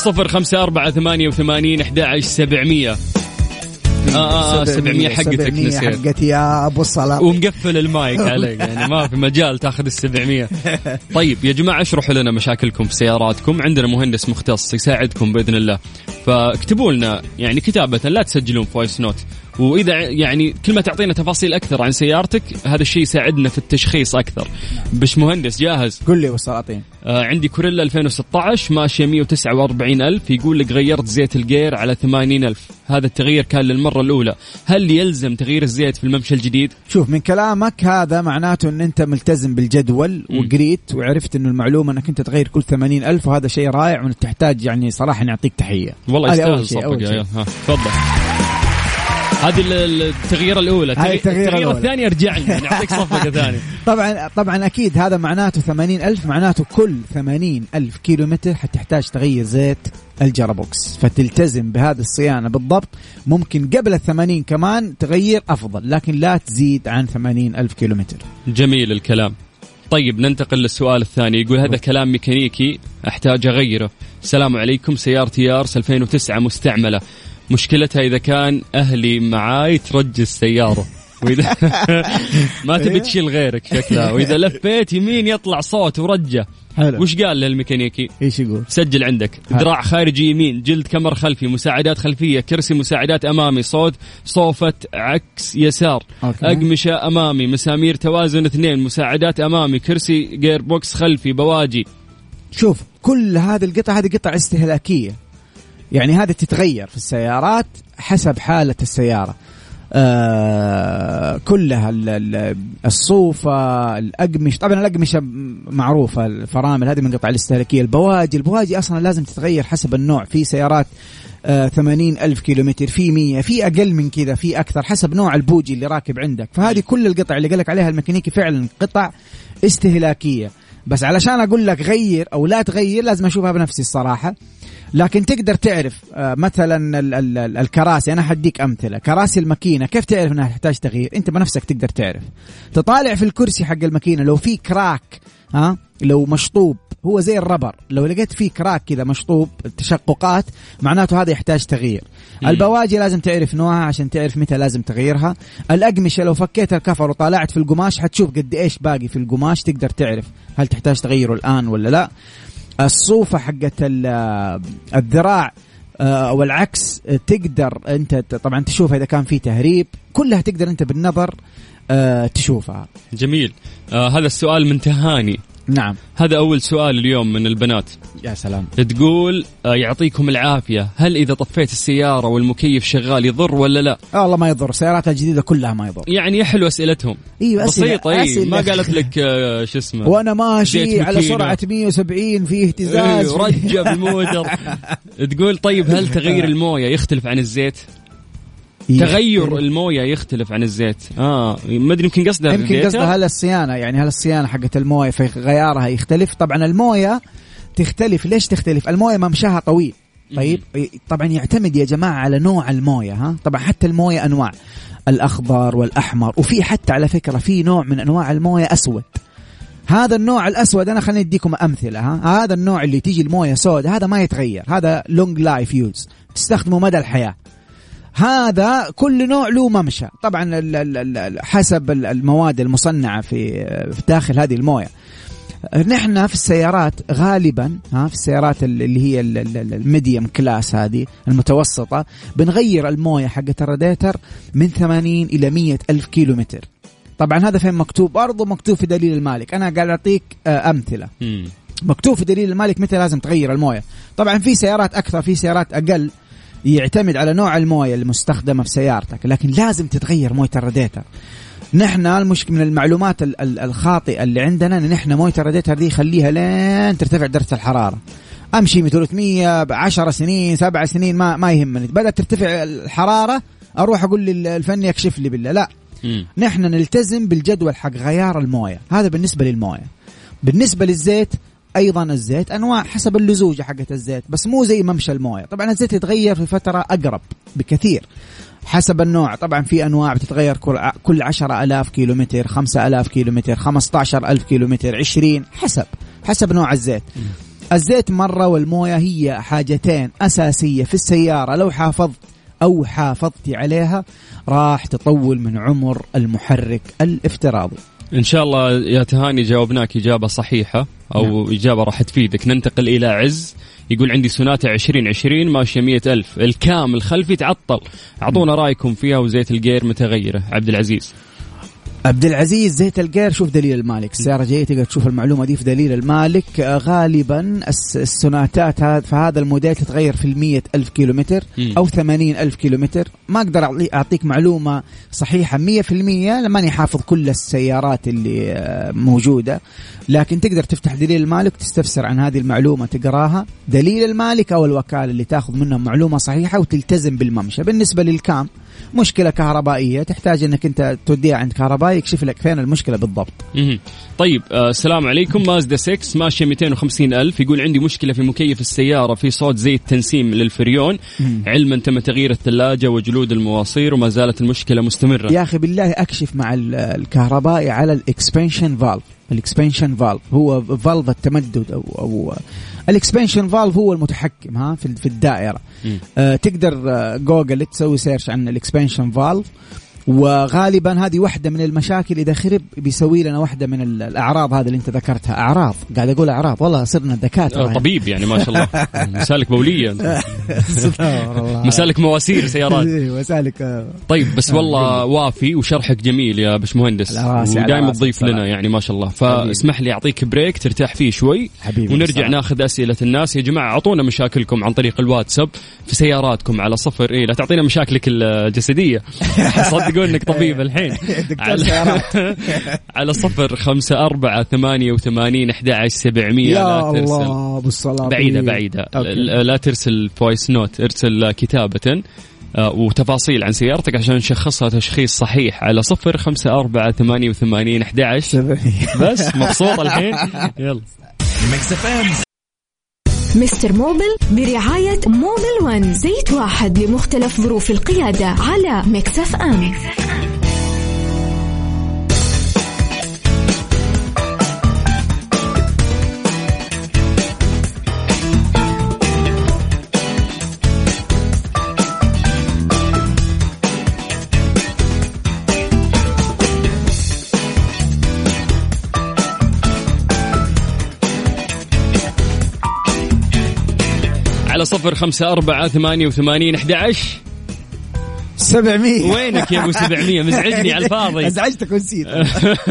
صفر خمسة أربعة ثمانية وثمانين أحد سبعمية. آه، آه، 700 حقتك 700 نسيت. حقتي يا أبو السلاطين ومقفل المايك عليك يعني ما في مجال تاخذ ال 700 طيب يا جماعة اشرحوا لنا مشاكلكم في سياراتكم؟ عندنا مهندس مختص يساعدكم بإذن الله. فاكتبوا لنا يعني كتابة لا تسجلون voice note وإذا يعني كل ما تعطينا تفاصيل أكثر عن سيارتك هذا الشيء يساعدنا في التشخيص أكثر. بش مهندس جاهز؟ قل لي أبو السلاطين آه عندي كورولا 2016 ماشية 149 ألف يقول لك غيرت زيت ال gear على 80 ألف. هذا التغيير كان للمرة الأولى. هل يلزم تغيير الزيت في الممشى الجديد؟ شوف من كلامك هذا معناته إن أنت ملتزم بالجدول وقريت وعرفت إنه المعلومة إنك أنت تغير كل 80 ألف وهذا شيء رائع وتحتاج يعني صراحة نعطيك تحية. والله يستاهل. ها تفضل. هذه ال- ال- التغييرة الأولى. هاي التغييرة الأولى. الثانية ارجع لي نعطيك صفقة ثانية. طبعا طبعا أكيد هذا معناته 80 ألف معناته كل 80 ألف كيلو متر حتحتاج تغير زيت الجرابوكس فتلتزم بهذه الصيانة بالضبط. ممكن قبل ال 80 كمان تغير أفضل لكن لا تزيد عن 80 ألف كيلو متر جميل الكلام. طيب ننتقل للسؤال الثاني. يقول هذا كلام ميكانيكي أحتاج أغيره. السلام عليكم سيارتي يارس 2009 مستعملة. مشكلتها إذا كان أهلي معاي ترجي السيارة. وإذا ما تبي تشيل غيرك شكلها. وإذا لفيت يمين يطلع صوت ورجه حلو. وش قال للميكانيكي؟ إيش يقول؟ سجل عندك. حلو. ذراع خارجي يمين جلد كمر خلفي مساعدات خلفية كرسي مساعدات أمامي صوت صوفة عكس يسار. أوكي. أقمشة أمامي مسامير توازن اثنين مساعدات أمامي كرسي gearbox خلفي بواجي. شوف كل هذه القطع هذه قطع استهلاكية. يعني هذه تتغير في السيارات حسب حالة السيارة. آه كلها ال- ال- الصوفة الأقمشة طبعا الأقمشة معروفة الفرامل هذه من القطع الاستهلاكية البواجي البواجي أصلا لازم تتغير حسب النوع. في سيارات آه 80 ألف كيلومتر في 100 في أقل من كذا في أكثر حسب نوع البوجي اللي راكب عندك. فهذه كل القطع اللي قالك عليها الميكانيكي فعلا قطع استهلاكية. بس علشان أقول لك غير أو لا تغير لازم أشوفها بنفسي الصراحة. لكن تقدر تعرف آه، مثلا ال- ال- ال- الكراسي أنا حديك أمثلة. كراسي الماكينة كيف تعرف إنها تحتاج تغيير؟ أنت بنفسك تقدر تعرف. تطالع في الكرسي حق الماكينة لو في كراك ها لو مشطوب هو زي الربر. لو لقيت فيه كراك كذا مشطوب تشققات معناته هذا يحتاج تغيير. مم. البواجي لازم تعرف نوعها عشان تعرف متى لازم تغييرها. الأقمشة لو فكيت الكفر وطالعت في القماش حتشوف قد إيش باقي في القماش تقدر تعرف هل تحتاج تغيره الآن ولا لا. الصوفة حقت ال- الذراع والعكس آه، تقدر أنت طبعا تشوفها إذا كان في تهريب كلها تقدر أنت بالنظر آه، تشوفها. جميل. آه هذا السؤال من تهاني نعم. هذا أول سؤال اليوم من البنات. يا سلام. تقول آه يعطيكم العافية. هل إذا طفيت السيارة والمكيف شغال يضر ولا لا؟ آه والله ما يضر. السيارات الجديدة كلها ما يضر. يعني حلو أسئلتهم. أيوه أسئلة- بسيطة إيه أسئلة. ما قالت لك آه شو اسمه؟ وأنا ماشي على. سرعة 170 في اهتزاز. إيه، رجة بالموتر تقول طيب هل تغيير الموية يختلف عن الزيت؟ تغير الموية يختلف عن الزيت. آه ما أدري يمكن قصدها يمكن؟ قصدها هل الصيانة يعني هل الصيانة حقت الموية في غيارها يختلف. طبعا الموية تختلف. ليش تختلف؟ الموية ممشاها طويل. طيب؟ طبعا يعتمد يا جماعة على نوع الموية ها؟ طبعا حتى الموية أنواع. الأخضر والأحمر. وفي حتى على فكرة في نوع من أنواع الموية أسود. هذا النوع الأسود أنا خليني أديكم أمثلة ها؟ هذا النوع اللي تيجي الموية سود هذا ما يتغير. هذا long life use تستخدمه مدى الحياة. هذا كل نوع له ممشى. طبعا ال- ال- ال- حسب ال- المواد المصنعة في داخل هذه الموية. نحن في السيارات غالبا ها في السيارات ال- اللي هي ال- ال- ال- ال medium class هذه المتوسطة بنغير الموية حقت الراديتر من 80 إلى 100 ألف كيلو متر طبعا هذا فين مكتوب؟ برضه مكتوب في دليل المالك. أنا قاعد أعطيك آه، أمثلة. مكتوب في دليل المالك متى لازم تغير الموية. طبعا في سيارات أكثر في سيارات أقل. يعتمد على نوع الموية المستخدمة في سيارتك لكن لازم تتغير موية الراديتر. نحن المشكلة من المعلومات ال- ال- الخاطئة اللي عندنا إن نحن موية الراديتر دي خليها لين ترتفع درجة الحرارة. أمشي من 300 ب 10 سنين سبع سنين ما ما يهمني. بدأت ترتفع الحرارة أروح أقول للفني يكشف لي بالله. لا. نحن نلتزم بالجدول حق غيار الموية. هذا بالنسبة للموية. بالنسبة للزيت أيضا الزيت أنواع حسب اللزوجة حقت الزيت بس مو زي ممشى الموية. طبعا الزيت يتغير في فترة أقرب بكثير حسب النوع. طبعا في أنواع بتتغير كل كل 10000 كيلو متر 5000 كيلو متر 15000 كيلو متر 20 حسب حسب نوع الزيت. الزيت مرة والموية هي حاجتين أساسية في السيارة. لو حافظت أو حافظتي عليها راح تطول من عمر المحرك الافتراضي. إن شاء الله يا تهاني جاوبناك إجابة صحيحة. أو نعم. إجابة راح تفيدك. ننتقل إلى عز. يقول عندي سوناتا 2020 ماشية 100 ألف. الكام الخلفي تعطل. أعطونا رأيكم فيها وزيت الجير متغيرة. عبد العزيز. عبد العزيز زيت القير شوف دليل المالك. السيارة جاية تقدر تشوف المعلومة دي في دليل المالك. آه، غالبا السوناتات في هذا الموديل تتغير في المية ألف كيلومتر أو ثمانين ألف كيلومتر. ما أقدر أعطيك معلومة صحيحة مية في المية ماني حافظ كل السيارات اللي آه، موجودة. لكن تقدر تفتح دليل المالك تستفسر عن هذه المعلومة تقراها. دليل المالك أو الوكالة اللي تاخذ منهم معلومة صحيحة وتلتزم بالممشى. بالنسبة للكام مشكلة كهربائية تحتاج إنك أنت توديها عند كهربائي يكشف لك فين المشكلة بالضبط. طيب آه السلام عليكم مازدا 6 ماشية 250 ألف يقول عندي مشكلة في مكيف السيارة في صوت زي التنسيم للفريون مم. علما تم تغيير الثلاجة وجلود المواصير وما زالت المشكلة مستمرة. يا أخي بالله أكشف مع الكهربائي على ال expansion valve ال expansion valve. هو valve التمدد أو أو ال expansion valve هو المتحكم ها في الدائرة. آه تقدر آه جوجل تسوي search عن ال expansion valve. وغالبا هذه واحدة من المشاكل إذا خرب بيسوي لنا واحدة من الأعراض هذه اللي أنت ذكرتها. أعراض. قاعد أقول أعراض. والله صرنا دكاترة. يعني. طبيب يعني ما شاء الله. مسالك بولية مسالك مواسير سيارات. إيه، مسالك آه. طيب بس والله وافي وشرحك جميل يا باشمهندس. ودائما تضيف لنا يعني ما شاء الله. فاسمح لي أعطيك بريك ترتاح فيه شوي. حبيبي ونرجع ناخذ أسئلة الناس. يا جماعة أعطونا مشاكلكم عن طريق الواتساب في سياراتكم على صفر. إيه لا تعطينا مشاكلك الجسدية. صدقوا تقول إنك طبيب الحين. على, على صفر خمسة أربعة ثمانية وثمانين أحد عشر سبعمية يا الله بالصلاة بعيدة بعيدة. لا ترسل voice note ارسل كتابة آه، وتفاصيل عن سيارتك عشان نشخصها تشخيص صحيح. على صفر خمسة أربعة ثمانية وثمانين أحد عشر بس مبسوط الحين. يلا. مستر موبل برعاية موبل ون زيت واحد لمختلف ظروف القيادة على Mix FM, Mix FM. على صفر خمسة أربعة ثمانية وثمانين أحد عشر. سبعمية. وينك يا أبو سبعمية؟ مزعجني على الفاضي. ازعجتك ونسيت.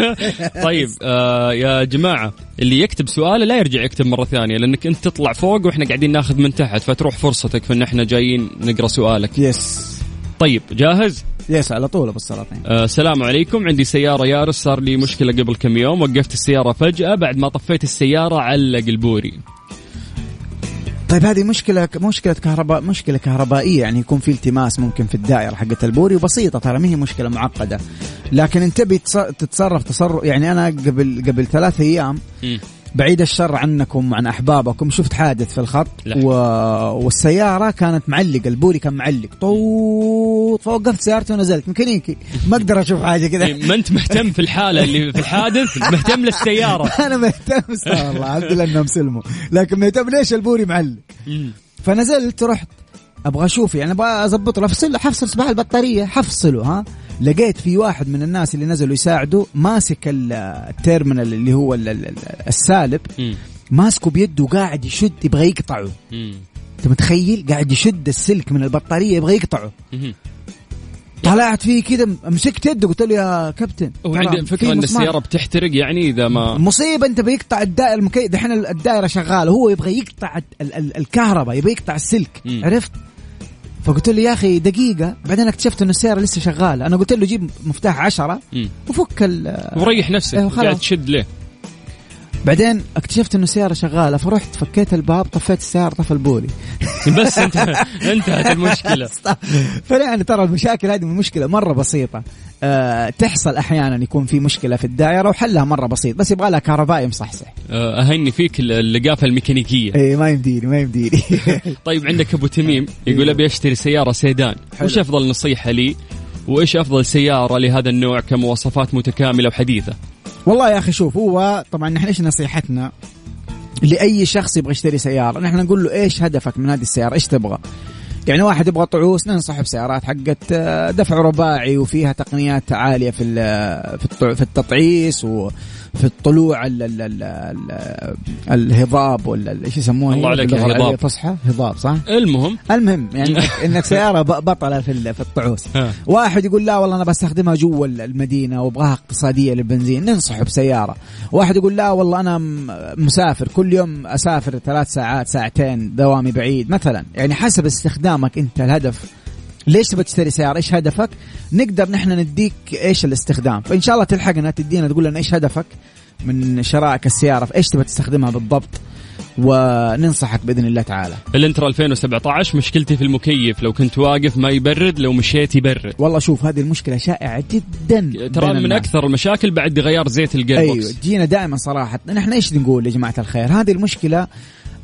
طيب آه يا جماعة اللي يكتب سؤاله لا يرجع يكتب مرة ثانية لأنك أنت تطلع فوق وإحنا قاعدين ناخذ من تحت فتروح فرصتك في إن إحنا جايين نقرأ سؤالك. yes طيب جاهز؟ yes على طول أبو السلاطين آه السلام عليكم. عندي سيارة يارس صار لي مشكلة قبل كم يوم وقفت السيارة فجأة بعد ما طفيت السيارة علق البوري. طيب هذه مشكلة مشكلة كهرباء مشكلة كهربائية يعني يكون في التماس ممكن في الدائرة حقت البوري وبسيطة ترى ما هي مشكلة معقدة. لكن انت تبي تتصرف تصرف يعني أنا قبل قبل ثلاث أيام بعيد الشر عنكم وعن أحبابكم. شفت حادث في الخط؟ و... والسيارة كانت معلقة البوري كان معلق. طوط فوقفت سيارتي ونزلت. ميكانيكي ما أقدر أشوف حاجة كذا. إيه، ما أنت مهتم في الحالة اللي في الحادث؟ مهتم للسيارة. أنا مهتم والله الحمد لله إنهم سلموا. لكن مهتم ليش البوري معلق؟ فنزلت رحت. أبغى أشوف يعني أبغى اضبط له. أفصل حفصل أصباع البطارية. حفصله ها. لقيت في واحد من الناس اللي نزلوا يساعدوا ماسك ال terminal اللي هو السالب ماسكه بيده وقاعد يشد يبغى يقطعه. انت متخيل؟ قاعد يشد السلك من البطارية يبغى يقطعه. طلعت فيه كذا مسكت يده قلت له يا كابتن وعندي فكرة إن السيارة بتحترق يعني إذا ما مصيبة انت بيقطع الدائرة المكيف دحين الدائرة شغالة هو يبغى يقطع الكهرباء يبغى يقطع السلك. عرفت؟ فقلت له يا أخي دقيقة بعدين اكتشفت إنه السيارة لسه شغالة. أنا قلت له جيب مفتاح عشرة وفك ال وريح نفسك أيوة قاعد تشد ليه؟ بعدين اكتشفت إنه السياره شغالة فرحت فكيت الباب طفيت السيارة طفى البولي. بس انت انتهت المشكلة. فيعني ترى المشاكل هذه مشكلة مرة بسيطة. أه تحصل أحيانا يكون في مشكلة في الدائرة وحلها مرة بسيط بس يبغى لها كهربائي مصحصح. أه أهني فيك اللقافة الميكانيكية. اي ما يمديني ما يمديني. طيب عندك أبو تميم يقول أبي أشتري سيارة سيدان. وش أفضل نصيحة لي؟ وإيش أفضل سيارة لهذا النوع كمواصفات متكاملة وحديثة؟ والله يا أخي شوف هو طبعا نحن إيش نصيحتنا؟ لأي شخص يبغى يشتري سيارة نحن نقول له إيش هدفك من هذه السيارة؟ إيش تبغى؟ يعني واحد يبغى طعوس ننصح بسيارات حقت آه، دفع رباعي وفيها تقنيات عالية في ال- في الطع- في الطلوع ال ال ال ال الهضاب ولا إيش يسموها الله عليك يا العربية هضاب. صح؟ المهم. المهم يعني إنك سيارة بطلة في في الطعوس. واحد يقول لا والله أنا بستخدمها جوا المدينة وأبغاها اقتصادية للبنزين ننصحه بسيارة. واحد يقول لا والله أنا مسافر كل يوم أسافر ثلاث ساعات ساعتين دوامي بعيد مثلا. يعني حسب استخدامك أنت الهدف. ليش تبغى تشتري سيارة؟ إيش هدفك؟ نقدر نحن نديك إيش الاستخدام. فإن شاء الله تلحقنا تدينا تقول لنا إيش هدفك من شرائك السيارة في إيش تبغى تستخدمها بالضبط. وننصحك بإذن الله تعالى. إلنترا 2017 مشكلتي في المكيف. لو كنت واقف ما يبرد لو مشيت يبرد. والله شوف هذه المشكلة شائعة جدا ترى من الناس. أكثر المشاكل بعد غيار زيت الجير أيوه box تجينا دائما صراحة. نحن إيش نقول يا جماعة الخير؟ هذه المشكلة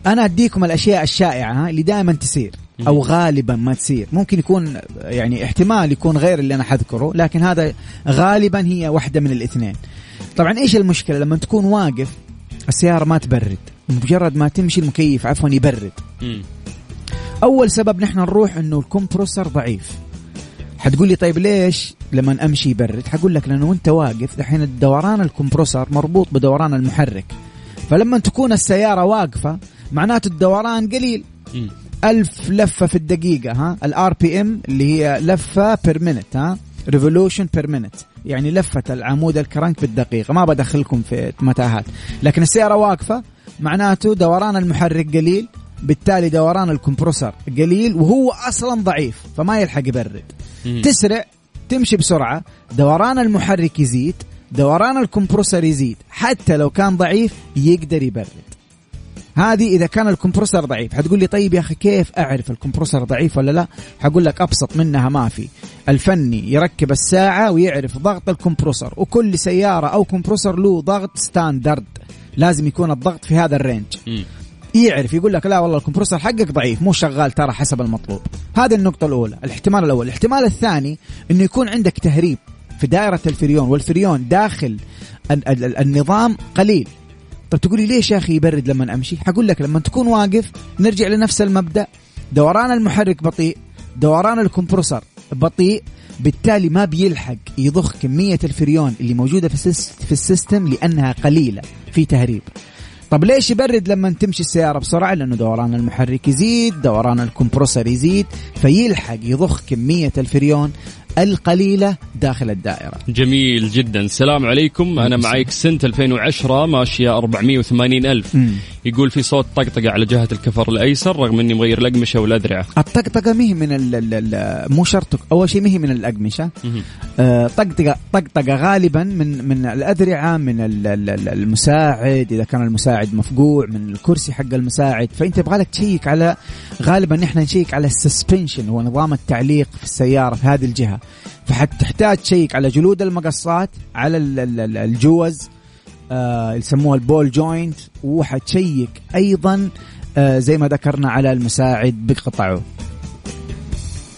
أنا أديكم الأشياء الشائعة اللي دائما تصير. أو غالبا ما تصير. ممكن يكون يعني احتمال يكون غير اللي أنا حذكره لكن هذا غالبا هي واحدة من الاثنين. طبعا إيش المشكلة؟ لما تكون واقف السيارة ما تبرد. مجرد ما تمشي المكيف عفوا يبرد. مم. أول سبب نحن نروح إنه الكمبروسر ضعيف. حتقول لي طيب ليش لما أمشي يبرد؟ حقول لك لأنه وأنت واقف دحين الدوران الكمبروسر مربوط بدوران المحرك. فلما تكون السيارة واقفة معناته الدوران قليل. مم. ألف لفة في الدقيقة ها؟ ال RPM اللي هي لفة per minute ها؟ revolution per minute يعني لفة العمود الكرنك بالدقيقة. ما بدخلكم في متاهات. لكن السيارة واقفة معناته دوران المحرك قليل بالتالي دوران ال compressor قليل وهو أصلا ضعيف فما يلحق يبرد. تسرع تمشي بسرعة دوران المحرك يزيد دوران ال compressor يزيد. حتى لو كان ضعيف يقدر يبرد. هذه إذا كان ال compressor ضعيف. حتقول لي طيب يا أخي كيف أعرف ال compressor ضعيف ولا لا؟ حقول لك أبسط منها ما في. الفني يركب الساعة ويعرف ضغط ال compressor وكل سيارة أو compressor له ضغط standard. لازم يكون الضغط في هذا ال range. يعرف يقول لك لا والله ال compressor حقك ضعيف مو شغال ترى حسب المطلوب. هذه النقطة الأولى. الاحتمال الأول. الاحتمال الثاني أنه يكون عندك تهريب في دائرة الفريون والفريون داخل ال- ال- ال- النظام قليل. طب تقولي ليش يا أخي يبرد لما أمشي؟ حقول لك لما تكون واقف نرجع لنفس المبدأ. دوران المحرك بطيء دوران ال compressor بطيء بالتالي ما بيلحق يضخ كمية الفريون اللي موجودة في, في ال system لأنها قليلة في تهريب. طب ليش يبرد لما تمشي السيارة بسرعة؟ لأنه دوران المحرك يزيد دوران ال compressor يزيد فيلحق يضخ كمية الفريون القليلة داخل الدائرة. جميل جدا. السلام عليكم. أنا معي سنة 2010 ماشية 480 ألف. مم. يقول في صوت طقطقة على جهة الكفر الأيسر رغم إني مغير الأقمشة والاذرعه الطقطقة مهي من ال ال ال مو شرط أول شيء مهي من الأقمشة. آه، طقطقة طقطقة غالبا من من الأذرعة من ال- ال- ال- المساعد. إذا كان المساعد مفقوع من الكرسي حق المساعد. فأنت يبغى لك تشيك على غالبا نحن نشيك على ال suspension هو نظام التعليق في السيارة في هذه الجهة. فحتحتاج تشيك على جلد المقصات على ال- ال- ال- الجوز آه يسموها ال ball joint وحتشيك أيضا آه زي ما ذكرنا على المساعد بقطعه.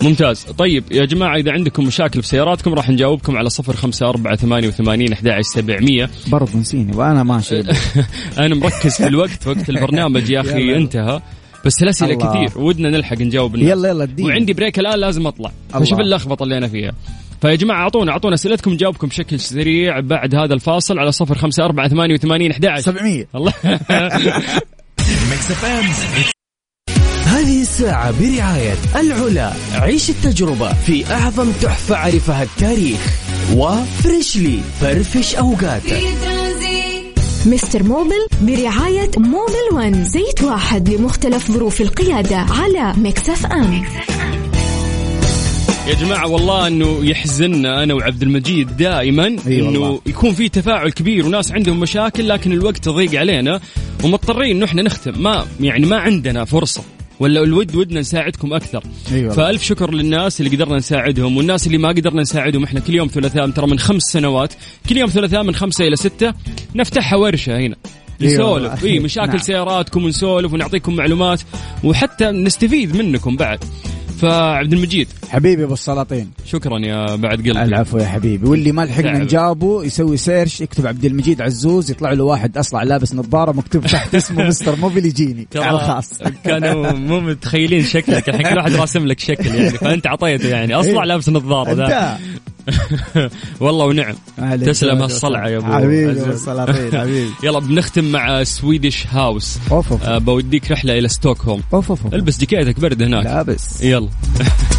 ممتاز. طيب يا جماعة إذا عندكم مشاكل في سياراتكم راح نجاوبكم على صفر خمسة أربعة ثمانية وثمانين أحد سبعمية. برضو نسيني وأنا ماشي. أنا مركز في الوقت وقت البرنامج يا أخي. انتهى. بس الأسئلة الله. كثير ودنا نلحق نجاوب الناس. يلا يلا اديني. وعندي بريك الآن لازم أطلع. الله. فشوف اللخبطة اللي أنا فيها. فيا جماعة أعطونا أعطونا أسئلتكم نجاوبكم بشكل سريع بعد هذا الفاصل على صفر خمسة أربعة ثمانية وثمانين أحد 700 الله. هذه الساعة برعاية العلا. عيش التجربة في أعظم تحفة عرفها التاريخ. وفريشلي فرفش أوقاتك مستر موبل برعاية موبل ون زيت واحد لمختلف ظروف القيادة على Mix FM. يا جماعة والله إنه يحزننا أنا وعبد المجيد دائما أي إنه والله. يكون في تفاعل كبير وناس عندهم مشاكل لكن الوقت ضيق علينا ومضطرين إنه إحنا نختم. ما يعني ما عندنا فرصة. ولا الود ودنا نساعدكم أكثر أي والله. فألف شكر للناس اللي قدرنا نساعدهم والناس اللي ما قدرنا نساعدهم إحنا كل يوم ثلاثاء ترى من خمس سنوات كل يوم ثلاثاء من خمسة إلى ستة نفتحها ورشة هنا أي والله. نسولف إي مشاكل نعم. سياراتكم ونسولف ونعطيكم معلومات وحتى نستفيد منكم بعد فعبد المجيد. حبيبي أبو السلاطين. شكرا يا بعد قلبي. العفو يا حبيبي. واللي ما لحقنا. نجابه يسوي search يكتب عبد المجيد عزوز يطلع له واحد أصلع لابس نظارة مكتوب تحت اسمه مستر موبيل يجيني على الخاص. كانوا مو متخيلين شكلك. الحين كل واحد راسم لك شكل يعني فأنت عطيته يعني. أصلع إيه. لابس نظارة والله ونعم. تسلم هالصلعه يا أبو حبيبي السلاطين حبيبي. يلا بنختم مع سويدش هاوس أوف أوف. أه بوديك رحلة إلى ستوكهولم أوف أوف البس جاكيتك برد هناك. لابس يلا.